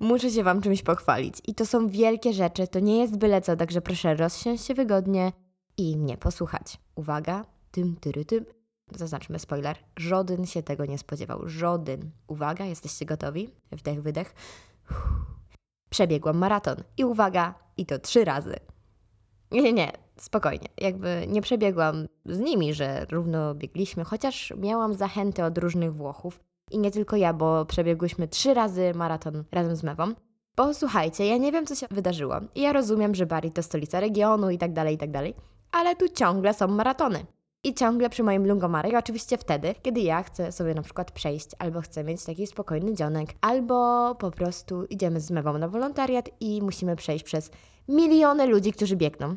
muszę się Wam czymś pochwalić. I to są wielkie rzeczy, to nie jest byle co, także proszę rozsiąść się wygodnie i mnie posłuchać. Uwaga, tym, tyry, tym. Zaznaczmy spoiler. Żaden się tego nie spodziewał. Żaden. Uwaga, jesteście gotowi? Wdech, wydech. Przebiegłam maraton. I uwaga, i to trzy razy. Nie, nie, nie, spokojnie. Jakby nie przebiegłam z nimi, że równo biegliśmy, chociaż miałam zachęty od różnych Włochów. I nie tylko ja, bo przebiegłyśmy trzy razy maraton razem z Mewą. Bo słuchajcie, ja nie wiem, co się wydarzyło. I ja rozumiem, że Bari to stolica regionu i tak dalej, i tak dalej. Ale tu ciągle są maratony. I ciągle przy moim lungomare, i oczywiście wtedy, kiedy ja chcę sobie na przykład przejść, albo chcę mieć taki spokojny dzionek, albo po prostu idziemy z mewą na wolontariat i musimy przejść przez miliony ludzi, którzy biegną.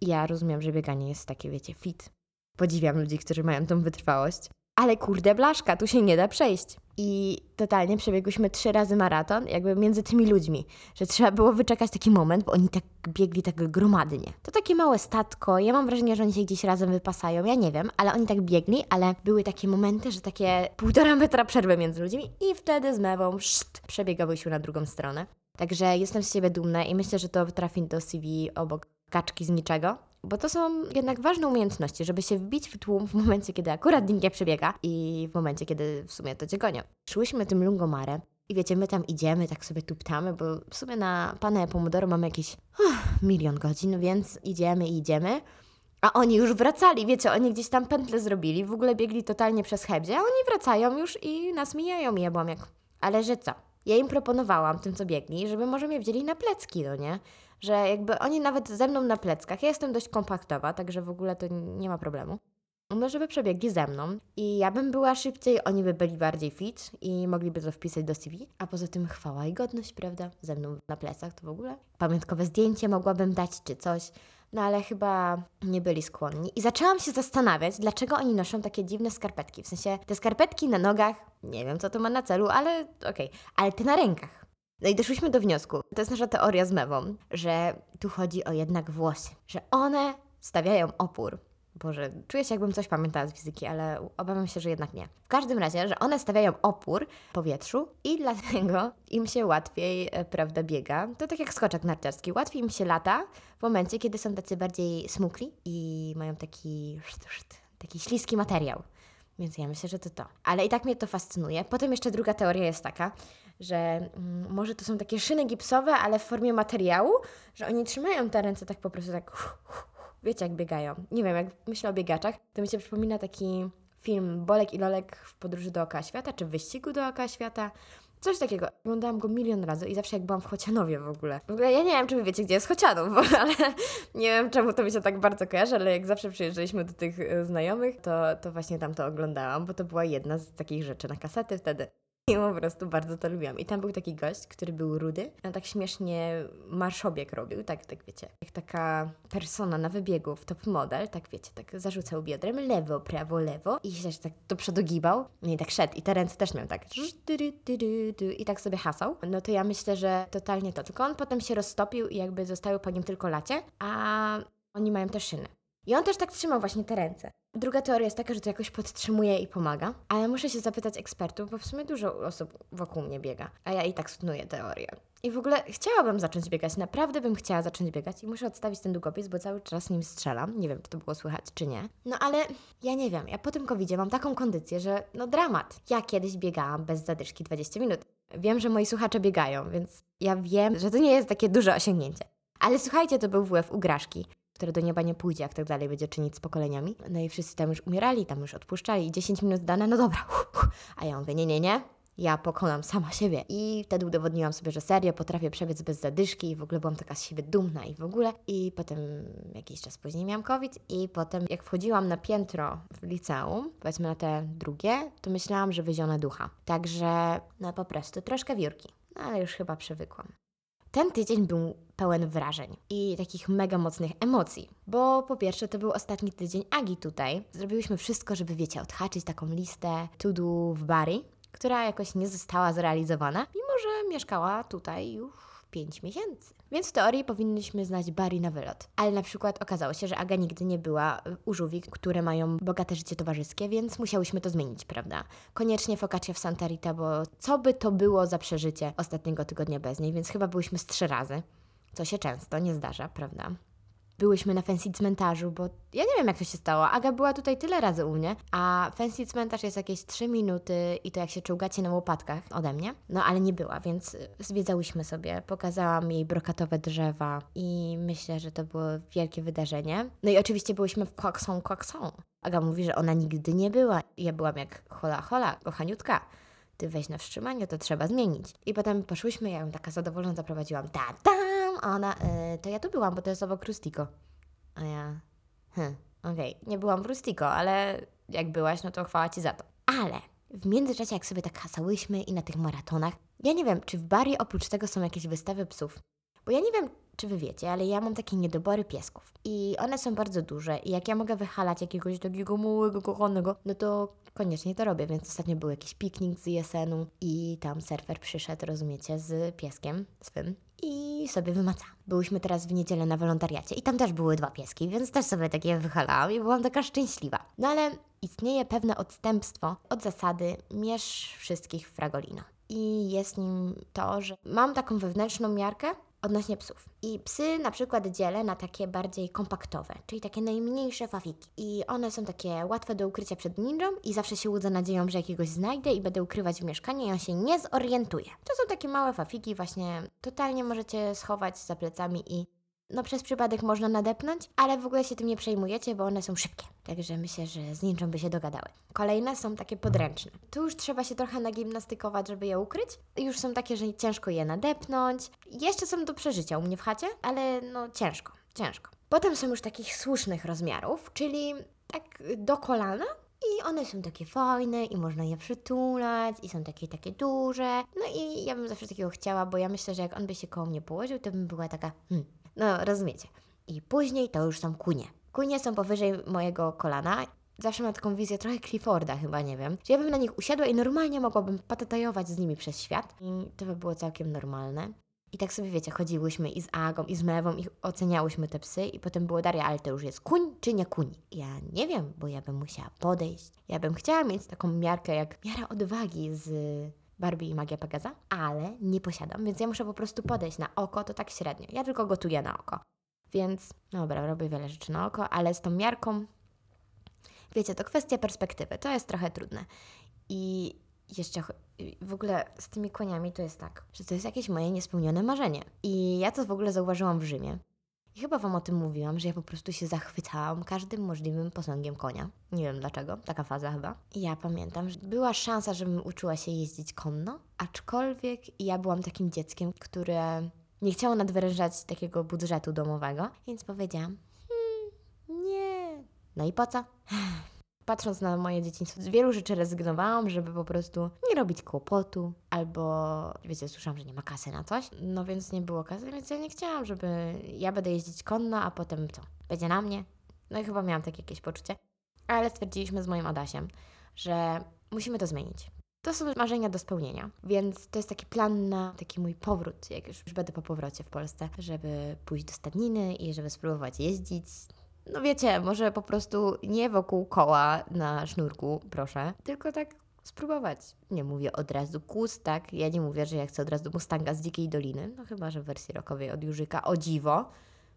I ja rozumiem, że bieganie jest takie, wiecie, fit. Podziwiam ludzi, którzy mają tą wytrwałość. Ale kurde blaszka, tu się nie da przejść. I totalnie przebiegłyśmy trzy razy maraton, jakby między tymi ludźmi, że trzeba było wyczekać taki moment, bo oni tak biegli tak gromadnie. To takie małe statko, ja mam wrażenie, że oni się gdzieś razem wypasają, ja nie wiem, ale oni tak biegli, ale były takie momenty, że takie półtora metra przerwy między ludźmi i wtedy z mewą szt, przebiegałyśmy na drugą stronę. Także jestem z siebie dumna i myślę, że to trafi do CV obok kaczki z niczego, bo to są jednak ważne umiejętności, żeby się wbić w tłum w momencie, kiedy akurat nikt nie przebiega i w momencie, kiedy w sumie to cię gonią. Szłyśmy tym lungomare i wiecie, my tam idziemy, tak sobie tuptamy, bo w sumie na Pane Pomodoro mamy jakieś uff, milion godzin, więc idziemy i idziemy. A oni już wracali, wiecie, oni gdzieś tam pętle zrobili, w ogóle biegli totalnie przez Hebzie, a oni wracają już i nas mijają i ja byłam jak... Ale że co? Ja im proponowałam, tym co biegli, żeby może mnie wzięli na plecki, no nie? Że jakby oni nawet ze mną na pleckach, ja jestem dość kompaktowa, także w ogóle to nie ma problemu. No, żeby przebiegli ze mną i ja bym była szybciej, oni by byli bardziej fit i mogliby to wpisać do CV. A poza tym chwała i godność, prawda? Ze mną na plecach to w ogóle. Pamiątkowe zdjęcie mogłabym dać czy coś. No ale chyba nie byli skłonni. I zaczęłam się zastanawiać, dlaczego oni noszą takie dziwne skarpetki. W sensie te skarpetki na nogach, nie wiem co to ma na celu, ale okej. Okay. Ale te na rękach. No i doszłyśmy do wniosku, to jest nasza teoria z mewą, że tu chodzi o jednak włosy, że one stawiają opór. Boże, czuję się jakbym coś pamiętała z fizyki, ale obawiam się, że jednak nie. W każdym razie, że one stawiają opór powietrzu i dlatego im się łatwiej, e, prawda, biega. To tak jak skoczek narciarski. Łatwiej im się lata w momencie, kiedy są tacy bardziej smukli i mają taki, taki śliski materiał. Więc ja myślę, że to to. Ale i tak mnie to fascynuje. Potem jeszcze druga teoria jest taka, że mm, może to są takie szyny gipsowe, ale w formie materiału, że oni trzymają te ręce tak po prostu tak. Wiecie, jak biegają. Nie wiem, jak myślę o biegaczach, to mi się przypomina taki film Bolek i Lolek w podróży dookoła świata, czy wyścigu dookoła świata. Coś takiego. Oglądałam go milion razy i zawsze jak byłam w Chocianowie w ogóle. W ogóle ja nie wiem, czy wy wiecie, gdzie jest Chocianów, ale nie wiem, czemu to mi się tak bardzo kojarzy, ale jak zawsze przyjeżdżaliśmy do tych e, znajomych, to, to właśnie tam to oglądałam, bo to była jedna z takich rzeczy na kasety wtedy. I po prostu bardzo to lubiłam. I tam był taki gość, który był rudy, a tak śmiesznie marszobieg robił, tak, tak wiecie, jak taka persona na wybiegu w top model, tak wiecie, tak zarzucał biodrem lewo, prawo, lewo i się tak do przodu gibał no i tak szedł i te ręce też miał tak i tak sobie hasał. No to ja myślę, że totalnie to. Tylko on potem się roztopił i jakby zostały po nim tylko lacie, a oni mają też szyny. I on też tak trzymał właśnie te ręce. Druga teoria jest taka, że to jakoś podtrzymuje i pomaga, ale muszę się zapytać ekspertów, bo w sumie dużo osób wokół mnie biega, a ja i tak stunuję teorię. I w ogóle chciałabym zacząć biegać, naprawdę bym chciała zacząć biegać i muszę odstawić ten długopis, bo cały czas nim strzelam. Nie wiem, czy to było słychać, czy nie. No ale ja nie wiem, ja po tym covidzie mam taką kondycję, że no dramat. Ja kiedyś biegałam bez zadyszki 20 minut. Wiem, że moi słuchacze biegają, więc ja wiem, że to nie jest takie duże osiągnięcie. Ale słuchajcie, to był WF u Graszki które do nieba nie pójdzie, jak tak dalej będzie czynić z pokoleniami. No i wszyscy tam już umierali, tam już odpuszczali. 10 minut dane, no dobra. A ja mówię, nie, nie, nie. Ja pokonam sama siebie. I wtedy udowodniłam sobie, że serio potrafię przebiec bez zadyszki i w ogóle byłam taka z siebie dumna i w ogóle. I potem jakiś czas później miałam COVID i potem jak wchodziłam na piętro w liceum, powiedzmy na te drugie, to myślałam, że wyzionę ducha. Także no po prostu troszkę wiórki. No ale już chyba przywykłam. Ten tydzień był pełen wrażeń i takich mega mocnych emocji, bo po pierwsze to był ostatni tydzień Agi tutaj. Zrobiłyśmy wszystko, żeby wiecie, odhaczyć taką listę to do w Bari, która jakoś nie została zrealizowana, mimo że mieszkała tutaj już 5 miesięcy. Więc w teorii powinniśmy znać Barry na wylot. Ale na przykład okazało się, że Aga nigdy nie była u żółwik, które mają bogate życie towarzyskie, więc musiałyśmy to zmienić, prawda? Koniecznie focaccia w Santa Rita, bo co by to było za przeżycie ostatniego tygodnia bez niej, więc chyba byłyśmy z trzy razy, co się często nie zdarza, prawda? Byłyśmy na fancy cmentarzu, bo ja nie wiem jak to się stało. Aga była tutaj tyle razy u mnie, a fancy cmentarz jest jakieś 3 minuty i to jak się czołgacie na łopatkach ode mnie. No ale nie była, więc zwiedzałyśmy sobie. Pokazałam jej brokatowe drzewa i myślę, że to było wielkie wydarzenie. No i oczywiście byłyśmy w Quaxon Quaxon. Aga mówi, że ona nigdy nie była. Ja byłam jak hola hola, kochaniutka ty weź na wstrzymanie, to trzeba zmienić. I potem poszłyśmy, ja ją taka zadowolona zaprowadziłam, ta tam, a ona, y, to ja tu byłam, bo to jest obok Rustico. A ja, hm, okej, okay. nie byłam w Rustico, ale jak byłaś, no to chwała Ci za to. Ale w międzyczasie, jak sobie tak hasałyśmy i na tych maratonach, ja nie wiem, czy w Bari oprócz tego są jakieś wystawy psów. Bo ja nie wiem, czy wy wiecie, ale ja mam takie niedobory piesków. I one są bardzo duże. I jak ja mogę wyhalać jakiegoś takiego małego, kochanego, no to koniecznie to robię. Więc ostatnio był jakiś piknik z jesenu i tam surfer przyszedł, rozumiecie, z pieskiem swym i sobie wymaca. Byłyśmy teraz w niedzielę na wolontariacie i tam też były dwa pieski, więc też sobie takie wychalałam i byłam taka szczęśliwa. No ale istnieje pewne odstępstwo od zasady mierz wszystkich fragolino. I jest nim to, że mam taką wewnętrzną miarkę, odnośnie psów. I psy na przykład dzielę na takie bardziej kompaktowe, czyli takie najmniejsze fafiki. I one są takie łatwe do ukrycia przed ninją i zawsze się łudzę nadzieją, że jakiegoś znajdę i będę ukrywać w mieszkaniu i on się nie zorientuje. To są takie małe fafiki, właśnie totalnie możecie schować za plecami i no przez przypadek można nadepnąć, ale w ogóle się tym nie przejmujecie, bo one są szybkie. Także myślę, że z ninczą by się dogadały. Kolejne są takie podręczne. Tu już trzeba się trochę nagimnastykować, żeby je ukryć. Już są takie, że ciężko je nadepnąć. Jeszcze są do przeżycia u mnie w chacie, ale no ciężko, ciężko. Potem są już takich słusznych rozmiarów, czyli tak do kolana, i one są takie fajne i można je przytulać i są takie, takie duże. No i ja bym zawsze takiego chciała, bo ja myślę, że jak on by się koło mnie położył, to bym była taka, hmm, no, rozumiecie. I później to już są kunie. Kunie są powyżej mojego kolana. Zawsze mam taką wizję trochę Clifforda chyba, nie wiem. Że ja bym na nich usiadła i normalnie mogłabym patatajować z nimi przez świat. I to by było całkiem normalne. I tak sobie wiecie, chodziłyśmy i z Agą, i z Mewą, i oceniałyśmy te psy, i potem było Daria, ale to już jest kuń czy nie kuń? Ja nie wiem, bo ja bym musiała podejść. Ja bym chciała mieć taką miarkę jak miara odwagi z Barbie i Magia Pegaza, ale nie posiadam, więc ja muszę po prostu podejść na oko, to tak średnio. Ja tylko gotuję na oko. Więc, dobra, robię wiele rzeczy na oko, ale z tą miarką, wiecie, to kwestia perspektywy, to jest trochę trudne. I jeszcze w ogóle z tymi koniami to jest tak, że to jest jakieś moje niespełnione marzenie. I ja to w ogóle zauważyłam w Rzymie. I chyba Wam o tym mówiłam, że ja po prostu się zachwycałam każdym możliwym posągiem konia. Nie wiem dlaczego, taka faza chyba. I ja pamiętam, że była szansa, żebym uczyła się jeździć konno, aczkolwiek ja byłam takim dzieckiem, które nie chciało nadwyrężać takiego budżetu domowego, więc powiedziałam, hmm, nie. No i po co? Patrząc na moje dzieciństwo, z wielu rzeczy rezygnowałam, żeby po prostu nie robić kłopotu, albo wiecie, słyszałam, że nie ma kasy na coś, no więc nie było kasy, więc ja nie chciałam, żeby ja będę jeździć konno, a potem co? Będzie na mnie? No i chyba miałam takie jakieś poczucie. Ale stwierdziliśmy z moim Adasiem, że musimy to zmienić. To są marzenia do spełnienia, więc to jest taki plan na taki mój powrót, jak już, już będę po powrocie w Polsce, żeby pójść do stadniny i żeby spróbować jeździć no wiecie, może po prostu nie wokół koła na sznurku, proszę, tylko tak spróbować. Nie mówię od razu kłus, tak? Ja nie mówię, że ja chcę od razu Mustanga z Dzikiej Doliny, no chyba, że w wersji rokowej od Jurzyka. O dziwo!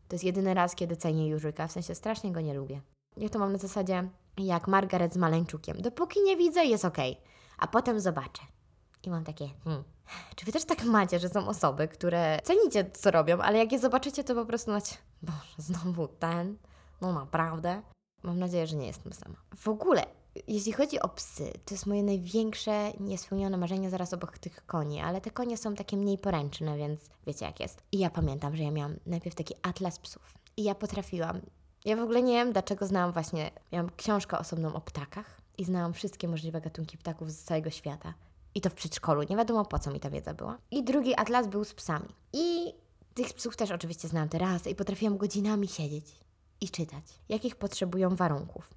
To jest jedyny raz, kiedy cenię Jurzyka, w sensie strasznie go nie lubię. Ja to mam na zasadzie jak Margaret z Maleńczukiem. Dopóki nie widzę, jest okej, okay. a potem zobaczę. I mam takie, hmm, czy wy też tak macie, że są osoby, które cenicie, co robią, ale jak je zobaczycie, to po prostu macie, boże, znowu ten, no naprawdę. Mam nadzieję, że nie jestem sama. W ogóle, jeśli chodzi o psy, to jest moje największe niespełnione marzenie zaraz obok tych koni, ale te konie są takie mniej poręczne, więc wiecie jak jest. I ja pamiętam, że ja miałam najpierw taki atlas psów. I ja potrafiłam. Ja w ogóle nie wiem, dlaczego znałam właśnie. Miałam książkę osobną o ptakach i znałam wszystkie możliwe gatunki ptaków z całego świata. I to w przedszkolu. Nie wiadomo po co mi ta wiedza była. I drugi atlas był z psami. I tych psów też oczywiście znałam teraz i potrafiłam godzinami siedzieć i czytać, jakich potrzebują warunków,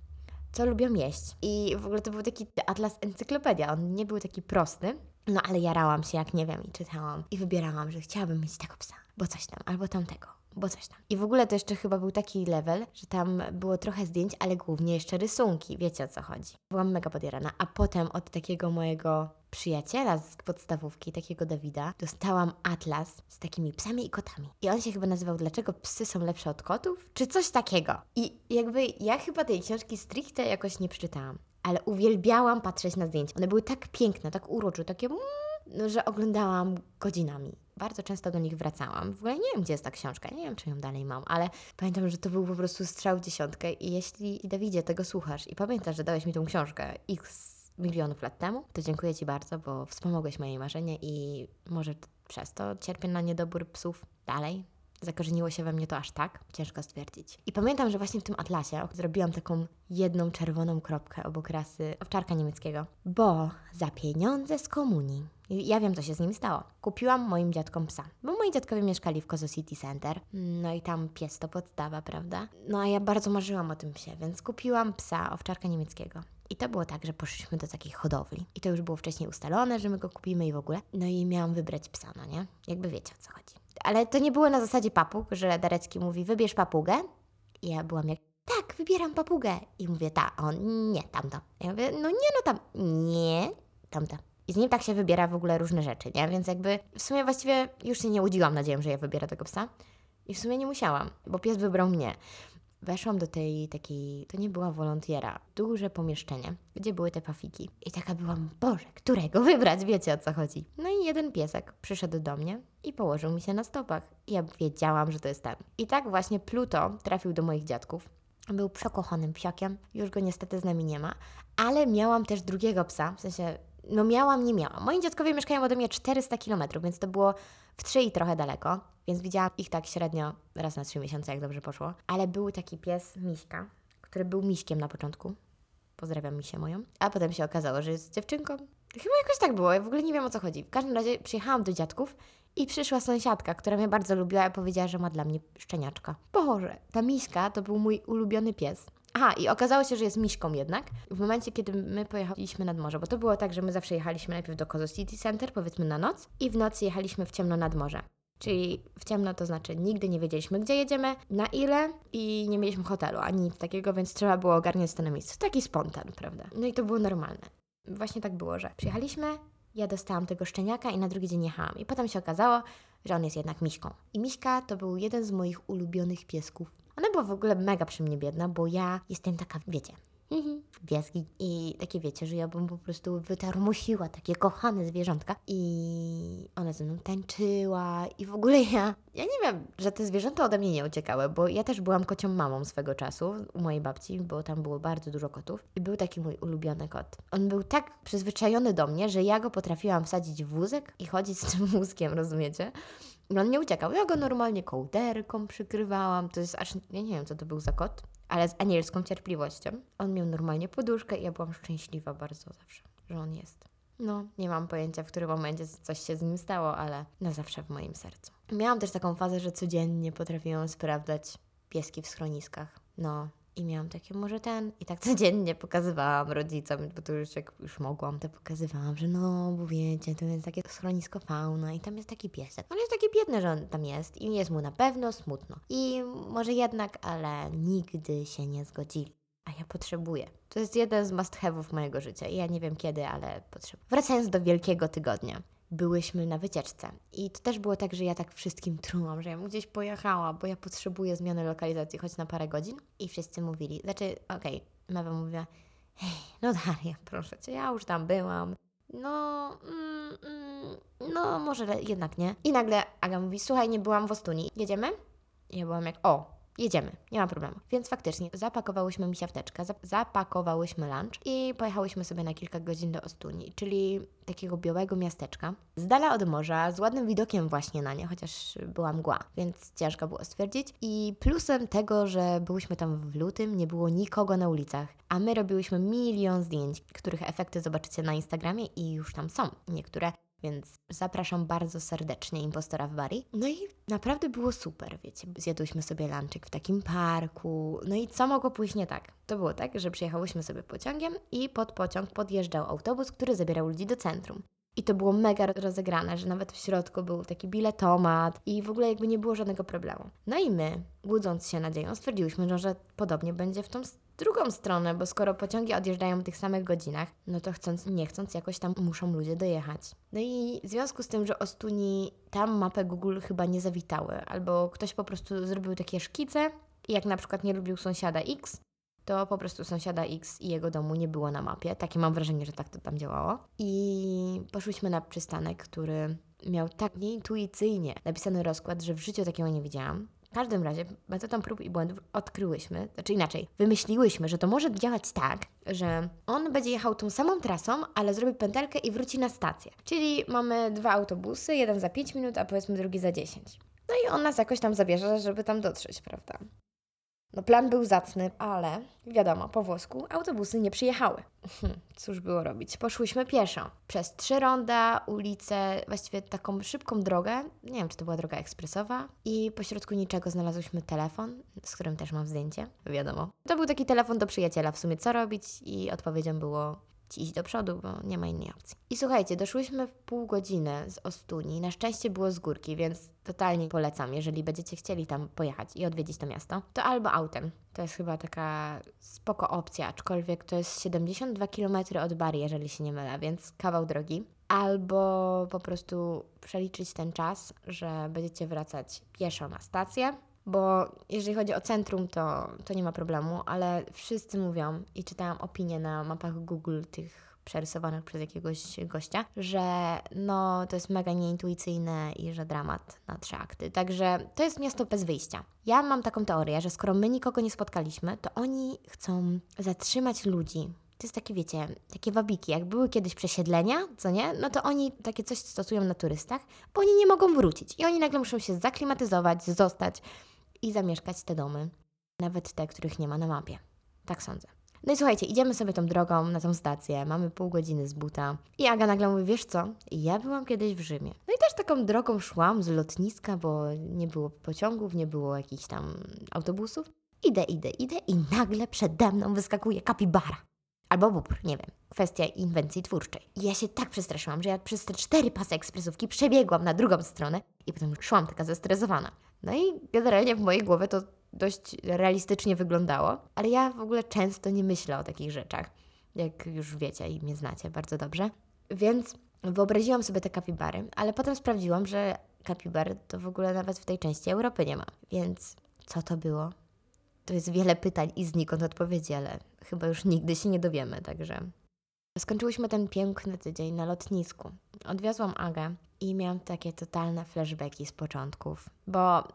co lubią jeść. I w ogóle to był taki atlas encyklopedia. On nie był taki prosty, No ale jarałam się jak nie wiem i czytałam i wybierałam, że chciałabym mieć tego psa, bo coś tam, albo tamtego, bo coś tam. I w ogóle to jeszcze chyba był taki level, że tam było trochę zdjęć, ale głównie jeszcze rysunki, wiecie o co chodzi. Byłam mega podjarana, a potem od takiego mojego przyjaciela z podstawówki, takiego Dawida, dostałam atlas z takimi psami i kotami. I on się chyba nazywał Dlaczego psy są lepsze od kotów? Czy coś takiego. I jakby ja chyba tej książki stricte jakoś nie przeczytałam. Ale uwielbiałam patrzeć na zdjęcia. One były tak piękne, tak urocze, takie mm, no, że oglądałam godzinami. Bardzo często do nich wracałam. W ogóle nie wiem, gdzie jest ta książka, nie wiem, czy ją dalej mam, ale pamiętam, że to był po prostu strzał dziesiątkę i jeśli, Dawidzie, tego słuchasz i pamiętasz, że dałeś mi tą książkę x milionów lat temu, to dziękuję Ci bardzo, bo wspomogłeś moje marzenie i może przez to cierpię na niedobór psów dalej. Zakorzeniło się we mnie to aż tak, ciężko stwierdzić. I pamiętam, że właśnie w tym atlasie zrobiłam taką jedną czerwoną kropkę obok rasy owczarka niemieckiego, bo za pieniądze z komunii ja wiem, co się z nim stało. Kupiłam moim dziadkom psa, bo moi dziadkowie mieszkali w Kozo City Center. No i tam pies to podstawa, prawda? No a ja bardzo marzyłam o tym psie, więc kupiłam psa, owczarka niemieckiego. I to było tak, że poszliśmy do takiej hodowli. I to już było wcześniej ustalone, że my go kupimy i w ogóle. No i miałam wybrać psa, no nie? Jakby wiecie o co chodzi. Ale to nie było na zasadzie papug, że Darecki mówi, wybierz papugę. I ja byłam jak, tak, wybieram papugę. I mówię, ta, on, nie, tamto. Ja mówię, no nie, no tam, nie, tamta. I z nim tak się wybiera w ogóle różne rzeczy, nie? Więc jakby w sumie właściwie już się nie łudziłam nadzieją, że ja wybiorę tego psa. I w sumie nie musiałam, bo pies wybrał mnie. Weszłam do tej takiej, to nie była wolontiera, duże pomieszczenie, gdzie były te pafiki. I taka byłam, Boże, którego wybrać, wiecie o co chodzi. No i jeden piesek przyszedł do mnie i położył mi się na stopach. I ja wiedziałam, że to jest ten. I tak właśnie Pluto trafił do moich dziadków. Był przekochanym psiakiem, już go niestety z nami nie ma, ale miałam też drugiego psa, w sensie no miałam, nie miałam. Moi dziadkowie mieszkają ode mnie 400 km, więc to było w trzy i trochę daleko, więc widziałam ich tak średnio raz na trzy miesiące, jak dobrze poszło. Ale był taki pies, Miśka, który był miśkiem na początku. Pozdrawiam Misię moją. A potem się okazało, że jest dziewczynką. Chyba jakoś tak było, ja w ogóle nie wiem o co chodzi. W każdym razie przyjechałam do dziadków i przyszła sąsiadka, która mnie bardzo lubiła i powiedziała, że ma dla mnie szczeniaczka. Boże, ta Miśka to był mój ulubiony pies. Aha, i okazało się, że jest miśką jednak. W momencie, kiedy my pojechaliśmy nad morze, bo to było tak, że my zawsze jechaliśmy najpierw do Kozo City Center, powiedzmy na noc, i w nocy jechaliśmy w ciemno nad morze. Czyli w ciemno to znaczy nigdy nie wiedzieliśmy, gdzie jedziemy, na ile i nie mieliśmy hotelu ani nic takiego, więc trzeba było ogarniać to na miejscu. Taki spontan, prawda? No i to było normalne. Właśnie tak było, że przyjechaliśmy, ja dostałam tego szczeniaka i na drugi dzień jechałam. I potem się okazało, że on jest jednak miśką. I miśka to był jeden z moich ulubionych piesków. Ona była w ogóle mega przy mnie biedna, bo ja jestem taka, wiecie, pieski i takie wiecie, że ja bym po prostu wytarmusiła takie kochane zwierzątka i ona ze mną tańczyła i w ogóle ja, ja nie wiem, że te zwierzęta ode mnie nie uciekały, bo ja też byłam kocią mamą swego czasu u mojej babci, bo tam było bardzo dużo kotów i był taki mój ulubiony kot. On był tak przyzwyczajony do mnie, że ja go potrafiłam wsadzić w wózek i chodzić z tym wózkiem, rozumiecie? I on nie uciekał. Ja go normalnie kołderką przykrywałam. To jest aż, ja nie wiem, co to był za kot, ale z anielską cierpliwością. On miał normalnie poduszkę i ja byłam szczęśliwa bardzo zawsze, że on jest. No, nie mam pojęcia, w którym momencie coś się z nim stało, ale na zawsze w moim sercu. Miałam też taką fazę, że codziennie potrafiłam sprawdzać pieski w schroniskach. No, i miałam takie, może ten. I tak codziennie pokazywałam rodzicom, bo to już jak już mogłam, to pokazywałam, że no, bo wiecie, to jest takie schronisko fauna i tam jest taki piesek. On jest taki biedny, że on tam jest i jest mu na pewno smutno. I może jednak, ale nigdy się nie zgodzili. A ja potrzebuję. To jest jeden z must have'ów mojego życia i ja nie wiem kiedy, ale potrzebuję. Wracając do Wielkiego Tygodnia byłyśmy na wycieczce. I to też było tak, że ja tak wszystkim trułam, że ja gdzieś pojechała, bo ja potrzebuję zmiany lokalizacji, choć na parę godzin. I wszyscy mówili, znaczy, okej, okay, Mewa mówiła, hej, no Daria, proszę Cię, ja już tam byłam. No, mm, mm, no może jednak nie. I nagle Aga mówi, słuchaj, nie byłam w Ostuni, jedziemy? I ja byłam jak, o, jedziemy, nie ma problemu. Więc faktycznie zapakowałyśmy mi siafteczkę, zapakowałyśmy lunch i pojechałyśmy sobie na kilka godzin do Ostuni, czyli takiego białego miasteczka. Z dala od morza, z ładnym widokiem właśnie na nie, chociaż była mgła, więc ciężko było stwierdzić. I plusem tego, że byłyśmy tam w lutym, nie było nikogo na ulicach, a my robiłyśmy milion zdjęć, których efekty zobaczycie na Instagramie i już tam są niektóre więc zapraszam bardzo serdecznie Impostora w Bari. No i naprawdę było super, wiecie. Zjadłyśmy sobie lunchek w takim parku. No i co mogło pójść nie tak? To było tak, że przyjechałyśmy sobie pociągiem i pod pociąg podjeżdżał autobus, który zabierał ludzi do centrum. I to było mega rozegrane, że nawet w środku był taki biletomat i w ogóle jakby nie było żadnego problemu. No i my, budząc się nadzieją, stwierdziłyśmy, że podobnie będzie w tą drugą stronę, bo skoro pociągi odjeżdżają w tych samych godzinach, no to chcąc, nie chcąc, jakoś tam muszą ludzie dojechać. No i w związku z tym, że Ostuni tam mapę Google chyba nie zawitały, albo ktoś po prostu zrobił takie szkice i jak na przykład nie lubił sąsiada X, to po prostu sąsiada X i jego domu nie było na mapie. Takie mam wrażenie, że tak to tam działało. I poszłyśmy na przystanek, który miał tak nieintuicyjnie napisany rozkład, że w życiu takiego nie widziałam. W każdym razie metodą prób i błędów odkryłyśmy, znaczy inaczej, wymyśliłyśmy, że to może działać tak, że on będzie jechał tą samą trasą, ale zrobi pętelkę i wróci na stację. Czyli mamy dwa autobusy, jeden za 5 minut, a powiedzmy drugi za 10. No i on nas jakoś tam zabierze, żeby tam dotrzeć, prawda? No plan był zacny, ale wiadomo, po włosku autobusy nie przyjechały. Hm, cóż było robić? Poszłyśmy pieszo. Przez trzy ronda, ulicę, właściwie taką szybką drogę. Nie wiem, czy to była droga ekspresowa. I pośrodku niczego znalazłyśmy telefon, z którym też mam zdjęcie. Wiadomo. To był taki telefon do przyjaciela w sumie, co robić i odpowiedzią było iść do przodu, bo nie ma innej opcji. I słuchajcie, doszłyśmy w pół godziny z Ostuni. Na szczęście było z górki, więc totalnie polecam, jeżeli będziecie chcieli tam pojechać i odwiedzić to miasto, to albo autem. To jest chyba taka spoko opcja, aczkolwiek to jest 72 km od Bari, jeżeli się nie mylę, więc kawał drogi. Albo po prostu przeliczyć ten czas, że będziecie wracać pieszo na stację, bo jeżeli chodzi o centrum, to, to nie ma problemu, ale wszyscy mówią i czytałam opinie na mapach Google tych przerysowanych przez jakiegoś gościa, że no to jest mega nieintuicyjne i że dramat na trzy akty. Także to jest miasto bez wyjścia. Ja mam taką teorię, że skoro my nikogo nie spotkaliśmy, to oni chcą zatrzymać ludzi to jest takie, wiecie, takie wabiki. Jak były kiedyś przesiedlenia, co nie? No to oni takie coś stosują na turystach, bo oni nie mogą wrócić. I oni nagle muszą się zaklimatyzować, zostać i zamieszkać te domy. Nawet te, których nie ma na mapie. Tak sądzę. No i słuchajcie, idziemy sobie tą drogą na tą stację, mamy pół godziny z buta. I Aga nagle mówi, wiesz co, ja byłam kiedyś w Rzymie. No i też taką drogą szłam z lotniska, bo nie było pociągów, nie było jakichś tam autobusów. Idę, idę, idę i nagle przede mną wyskakuje kapibara. Albo bubr, nie wiem. Kwestia inwencji twórczej. I ja się tak przestraszyłam, że ja przez te cztery pasy ekspresówki przebiegłam na drugą stronę i potem szłam taka zestresowana. No i generalnie w mojej głowie to dość realistycznie wyglądało, ale ja w ogóle często nie myślę o takich rzeczach, jak już wiecie i mnie znacie bardzo dobrze. Więc wyobraziłam sobie te kapibary, ale potem sprawdziłam, że kapibar to w ogóle nawet w tej części Europy nie ma. Więc co to było? To jest wiele pytań i znikąd odpowiedzi, ale chyba już nigdy się nie dowiemy, także. Skończyłyśmy ten piękny tydzień na lotnisku. Odwiozłam Agę i miałam takie totalne flashbacki z początków, bo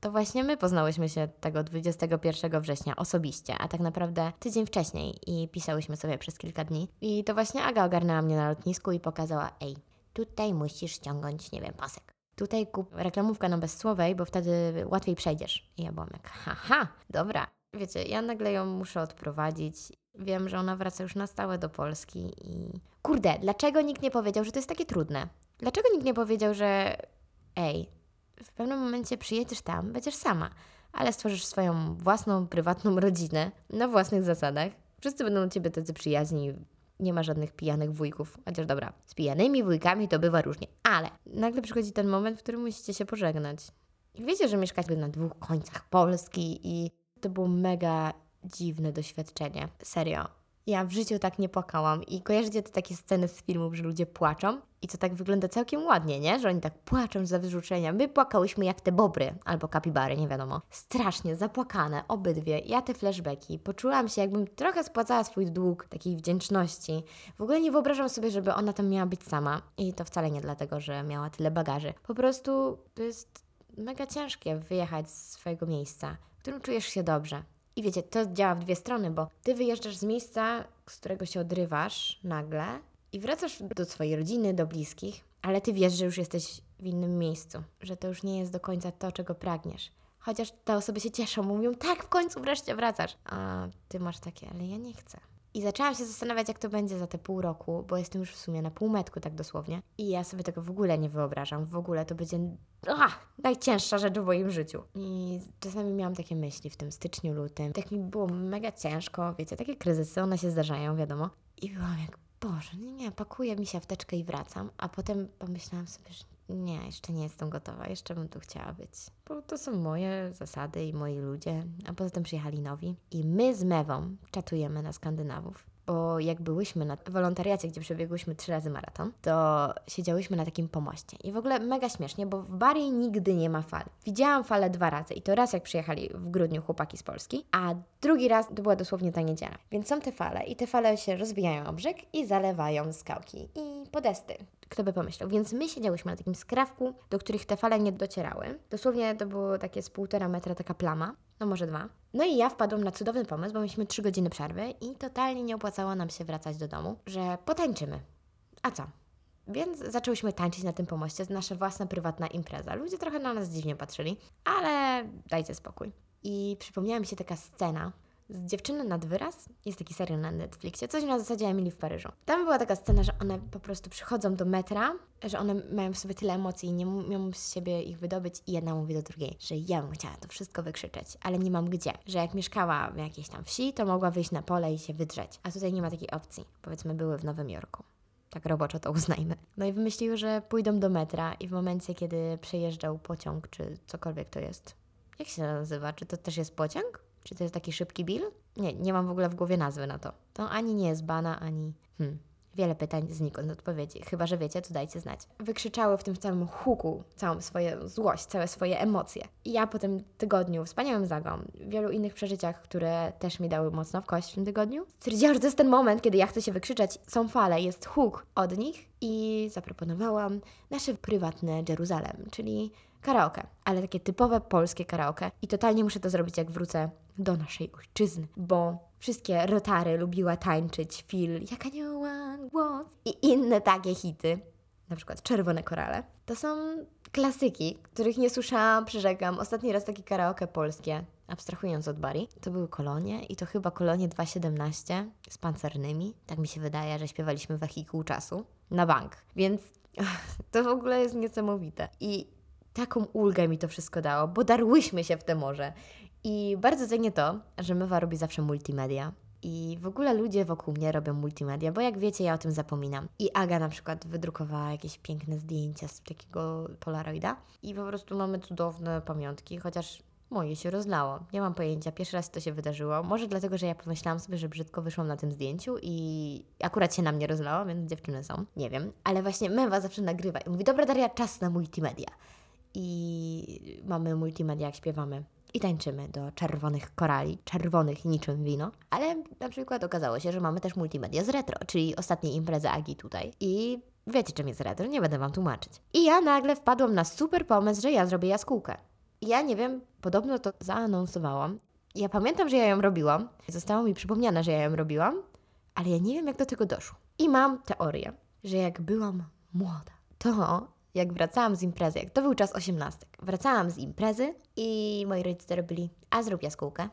to właśnie my poznałyśmy się tego 21 września osobiście, a tak naprawdę tydzień wcześniej i pisałyśmy sobie przez kilka dni. I to właśnie Aga ogarnęła mnie na lotnisku i pokazała: Ej, tutaj musisz ściągnąć, nie wiem, pasek. Tutaj kup reklamówkę na bezsłowej, bo wtedy łatwiej przejdziesz. I ja byłam jak, haha, dobra. Wiecie, ja nagle ją muszę odprowadzić. Wiem, że ona wraca już na stałe do Polski i... Kurde, dlaczego nikt nie powiedział, że to jest takie trudne? Dlaczego nikt nie powiedział, że ej, w pewnym momencie przyjedziesz tam, będziesz sama, ale stworzysz swoją własną, prywatną rodzinę na własnych zasadach. Wszyscy będą do ciebie tacy przyjaźni, nie ma żadnych pijanych wujków. Chociaż dobra, z pijanymi wujkami to bywa różnie, ale nagle przychodzi ten moment, w którym musicie się pożegnać. I wiecie, że mieszkacie na dwóch końcach Polski i to było mega dziwne doświadczenie. Serio. Ja w życiu tak nie płakałam i kojarzycie te takie sceny z filmów, że ludzie płaczą i to tak wygląda całkiem ładnie, nie? Że oni tak płaczą za wyrzucenia. My płakałyśmy jak te bobry albo kapibary, nie wiadomo. Strasznie zapłakane, obydwie. Ja te flashbacki. Poczułam się, jakbym trochę spłacała swój dług takiej wdzięczności. W ogóle nie wyobrażam sobie, żeby ona tam miała być sama. I to wcale nie dlatego, że miała tyle bagaży. Po prostu to jest mega ciężkie wyjechać z swojego miejsca, w którym czujesz się dobrze. I wiecie, to działa w dwie strony, bo ty wyjeżdżasz z miejsca, z którego się odrywasz nagle i wracasz do swojej rodziny, do bliskich, ale ty wiesz, że już jesteś w innym miejscu, że to już nie jest do końca to, czego pragniesz. Chociaż te osoby się cieszą, mówią, tak, w końcu wreszcie wracasz. A ty masz takie, ale ja nie chcę. I zaczęłam się zastanawiać, jak to będzie za te pół roku, bo jestem już w sumie na półmetku, tak dosłownie. I ja sobie tego w ogóle nie wyobrażam. W ogóle to będzie ach, najcięższa rzecz w moim życiu. I czasami miałam takie myśli w tym styczniu, lutym. Tak mi było mega ciężko, wiecie, takie kryzysy, one się zdarzają, wiadomo. I byłam jak, Boże, nie, nie, pakuję mi się wteczkę i wracam, a potem pomyślałam sobie, że nie, jeszcze nie jestem gotowa, jeszcze bym tu chciała być. Bo to są moje zasady i moi ludzie, a poza tym przyjechali nowi. I my z Mewą czatujemy na Skandynawów bo jak byłyśmy na wolontariacie, gdzie przebiegłyśmy trzy razy maraton, to siedziałyśmy na takim pomoście. I w ogóle mega śmiesznie, bo w Bari nigdy nie ma fal. Widziałam falę dwa razy i to raz jak przyjechali w grudniu chłopaki z Polski, a drugi raz to była dosłownie ta niedziela. Więc są te fale i te fale się rozbijają o brzeg i zalewają skałki i podesty. Kto by pomyślał? Więc my siedziałyśmy na takim skrawku, do których te fale nie docierały. Dosłownie to było takie z półtora metra taka plama, no może dwa. No i ja wpadłam na cudowny pomysł, bo mieliśmy trzy godziny przerwy i totalnie nie opłacało nam się wracać do domu, że potańczymy. A co? Więc zaczęłyśmy tańczyć na tym pomoście, nasza własna prywatna impreza. Ludzie trochę na nas dziwnie patrzyli, ale dajcie spokój. I przypomniała mi się taka scena, z Dziewczyny nad wyraz. Jest taki serial na Netflixie, coś na zasadzie Emily w Paryżu. Tam była taka scena, że one po prostu przychodzą do metra, że one mają w sobie tyle emocji i nie umią z siebie ich wydobyć i jedna mówi do drugiej, że ja bym chciała to wszystko wykrzyczeć, ale nie mam gdzie. Że jak mieszkała w jakiejś tam wsi, to mogła wyjść na pole i się wydrzeć. A tutaj nie ma takiej opcji. Powiedzmy, były w Nowym Jorku. Tak roboczo to uznajmy. No i wymyśliły, że pójdą do metra i w momencie, kiedy przejeżdżał pociąg, czy cokolwiek to jest. Jak się nazywa? Czy to też jest pociąg? Czy to jest taki szybki bill? Nie, nie mam w ogóle w głowie nazwy na to. To ani nie jest bana, ani... Hmm. Wiele pytań, znikąd odpowiedzi. Chyba, że wiecie, to dajcie znać. Wykrzyczały w tym całym huku całą swoją złość, całe swoje emocje. I ja po tym tygodniu, wspaniałym zagom, wielu innych przeżyciach, które też mi dały mocno w kość w tym tygodniu, stwierdziłam, że to jest ten moment, kiedy ja chcę się wykrzyczeć. Są fale, jest huk od nich i zaproponowałam nasze prywatne Jeruzalem, czyli karaoke, ale takie typowe polskie karaoke. I totalnie muszę to zrobić, jak wrócę do naszej ojczyzny, bo wszystkie rotary lubiła tańczyć Phil, jak anioła głos i inne takie hity, na przykład Czerwone Korale. To są klasyki, których nie słyszałam, przyrzekam. Ostatni raz takie karaoke polskie, abstrahując od Bari, to były kolonie i to chyba kolonie 2.17 z pancernymi. Tak mi się wydaje, że śpiewaliśmy wehikuł czasu na bank, więc to w ogóle jest niesamowite. I taką ulgę mi to wszystko dało, bo darłyśmy się w te morze. I bardzo cenię to, że Mywa robi zawsze multimedia. I w ogóle ludzie wokół mnie robią multimedia, bo jak wiecie, ja o tym zapominam. I Aga na przykład wydrukowała jakieś piękne zdjęcia z takiego polaroida i po prostu mamy cudowne pamiątki, chociaż moje się rozlało. Nie mam pojęcia, pierwszy raz to się wydarzyło. Może dlatego, że ja pomyślałam sobie, że brzydko wyszłam na tym zdjęciu i akurat się na mnie rozlało, więc dziewczyny są. Nie wiem. Ale właśnie Mewa zawsze nagrywa i mówi, dobra Daria, czas na multimedia i mamy multimedia, jak śpiewamy i tańczymy do czerwonych korali, czerwonych niczym wino. Ale na przykład okazało się, że mamy też multimedia z retro, czyli ostatniej imprezy Agi tutaj. I wiecie, czym jest retro, nie będę Wam tłumaczyć. I ja nagle wpadłam na super pomysł, że ja zrobię jaskółkę. ja nie wiem, podobno to zaanonsowałam. Ja pamiętam, że ja ją robiłam. Zostało mi przypomniane, że ja ją robiłam, ale ja nie wiem, jak do tego doszło. I mam teorię, że jak byłam młoda, to jak wracałam z imprezy, jak to był czas osiemnastek, wracałam z imprezy i moi rodzice robili, a zrób jaskółkę.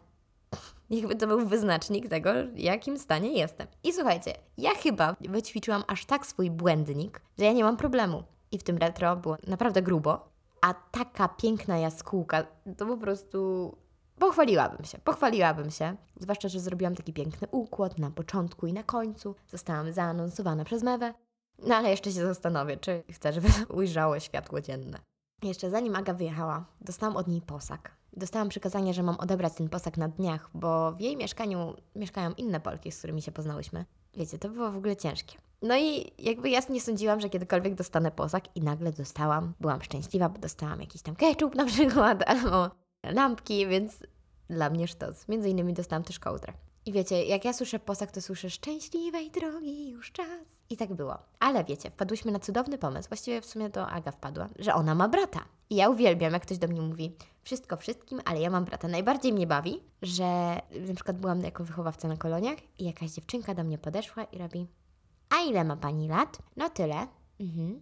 Jakby to był wyznacznik tego, jakim stanie jestem. I słuchajcie, ja chyba wyćwiczyłam aż tak swój błędnik, że ja nie mam problemu. I w tym retro było naprawdę grubo, a taka piękna jaskółka, to po prostu Pochwaliłabym się, pochwaliłabym się. Zwłaszcza, że zrobiłam taki piękny układ na początku i na końcu. Zostałam zaanonsowana przez Mewę. No ale jeszcze się zastanowię, czy chcę, żeby ujrzało światło dzienne. Jeszcze zanim Aga wyjechała, dostałam od niej posag. Dostałam przykazanie, że mam odebrać ten posag na dniach, bo w jej mieszkaniu mieszkają inne Polki, z którymi się poznałyśmy. Wiecie, to było w ogóle ciężkie. No i jakby ja nie sądziłam, że kiedykolwiek dostanę posag i nagle dostałam. Byłam szczęśliwa, bo dostałam jakiś tam ketchup na przykład, albo lampki, więc dla mnie sztos. Między innymi dostałam też kołdrę. I wiecie, jak ja słyszę posag, to słyszę szczęśliwej drogi, już czas. I tak było. Ale wiecie, wpadłyśmy na cudowny pomysł, właściwie w sumie to Aga wpadła, że ona ma brata. I ja uwielbiam, jak ktoś do mnie mówi wszystko wszystkim, ale ja mam brata. Najbardziej mnie bawi, że na przykład byłam jako wychowawca na koloniach i jakaś dziewczynka do mnie podeszła i robi a ile ma pani lat? No tyle. Mhm.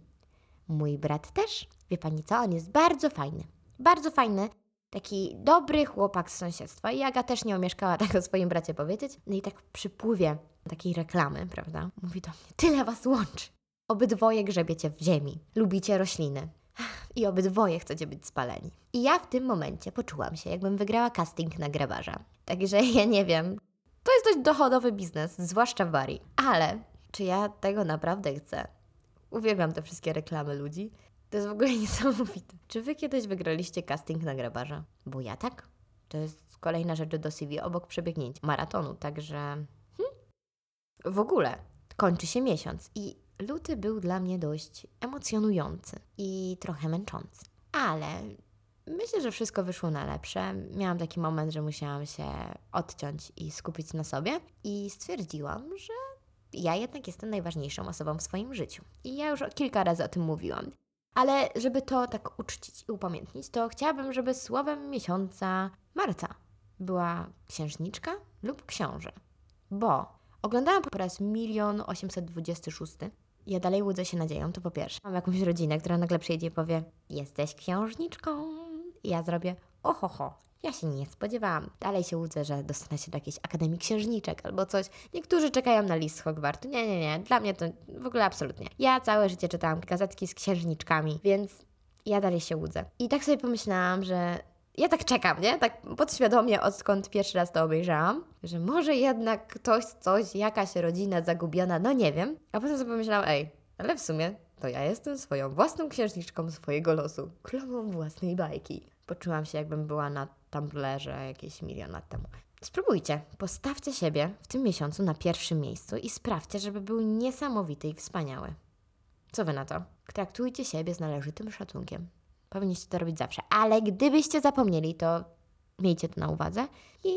Mój brat też. Wie pani co? On jest bardzo fajny. Bardzo fajny taki dobry chłopak z sąsiedztwa. I Aga też nie omieszkała tak o swoim bracie powiedzieć. No i tak w przypływie takiej reklamy, prawda? Mówi do mnie, tyle was łączy. Obydwoje grzebiecie w ziemi, lubicie rośliny i obydwoje chcecie być spaleni. I ja w tym momencie poczułam się, jakbym wygrała casting na grabarza. Także ja nie wiem, to jest dość dochodowy biznes, zwłaszcza w Bari. Ale czy ja tego naprawdę chcę? Uwielbiam te wszystkie reklamy ludzi. To jest w ogóle niesamowite. Czy wy kiedyś wygraliście casting na grabarza? Bo ja tak. To jest kolejna rzecz do CV obok przebiegnięcia maratonu, także... Hmm. W ogóle kończy się miesiąc i luty był dla mnie dość emocjonujący i trochę męczący. Ale myślę, że wszystko wyszło na lepsze. Miałam taki moment, że musiałam się odciąć i skupić na sobie i stwierdziłam, że ja jednak jestem najważniejszą osobą w swoim życiu. I ja już kilka razy o tym mówiłam. Ale żeby to tak uczcić i upamiętnić, to chciałabym, żeby słowem miesiąca marca była księżniczka lub książę. Bo oglądałam po raz milion osiemset dwudziesty szósty. Ja dalej łudzę się nadzieją, to po pierwsze. Mam jakąś rodzinę, która nagle przyjdzie i powie jesteś księżniczką. I ja zrobię ohoho, ja się nie spodziewałam. Dalej się łudzę, że dostanę się do jakiejś Akademii Księżniczek albo coś. Niektórzy czekają na list z Hogwartu. Nie, nie, nie. Dla mnie to w ogóle absolutnie. Ja całe życie czytałam gazetki z księżniczkami, więc ja dalej się łudzę. I tak sobie pomyślałam, że ja tak czekam, nie? Tak podświadomie, odkąd pierwszy raz to obejrzałam, że może jednak ktoś, coś, jakaś rodzina zagubiona, no nie wiem. A potem sobie pomyślałam, ej, ale w sumie to ja jestem swoją własną księżniczką swojego losu, królową własnej bajki. Poczułam się, jakbym była na Tumblerze jakieś milion lat temu. Spróbujcie, postawcie siebie w tym miesiącu na pierwszym miejscu i sprawdźcie, żeby był niesamowity i wspaniały. Co wy na to? Traktujcie siebie z należytym szacunkiem. Powinniście to robić zawsze, ale gdybyście zapomnieli, to miejcie to na uwadze i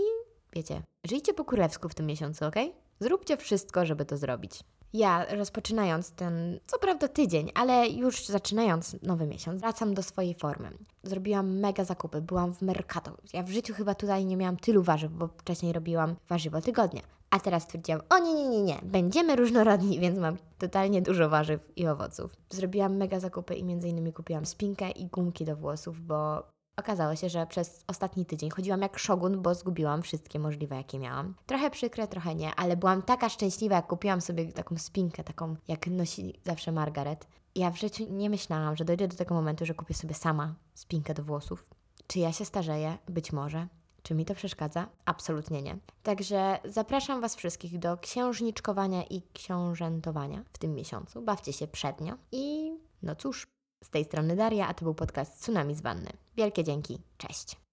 wiecie, żyjcie po królewsku w tym miesiącu, ok? Zróbcie wszystko, żeby to zrobić. Ja rozpoczynając ten, co prawda tydzień, ale już zaczynając nowy miesiąc, wracam do swojej formy. Zrobiłam mega zakupy, byłam w Mercato. Ja w życiu chyba tutaj nie miałam tylu warzyw, bo wcześniej robiłam warzywo tygodnia. A teraz stwierdziłam, o nie, nie, nie, nie, będziemy różnorodni, więc mam totalnie dużo warzyw i owoców. Zrobiłam mega zakupy i między innymi kupiłam spinkę i gumki do włosów, bo Okazało się, że przez ostatni tydzień chodziłam jak szogun, bo zgubiłam wszystkie możliwe, jakie miałam. Trochę przykre, trochę nie, ale byłam taka szczęśliwa, jak kupiłam sobie taką spinkę, taką jak nosi zawsze Margaret. Ja w życiu nie myślałam, że dojdę do tego momentu, że kupię sobie sama spinkę do włosów. Czy ja się starzeję? Być może. Czy mi to przeszkadza? Absolutnie nie. Także zapraszam Was wszystkich do księżniczkowania i książętowania w tym miesiącu. Bawcie się przednio i no cóż, z tej strony Daria, a to był podcast Tsunami z Wanny. Wielkie dzięki, cześć!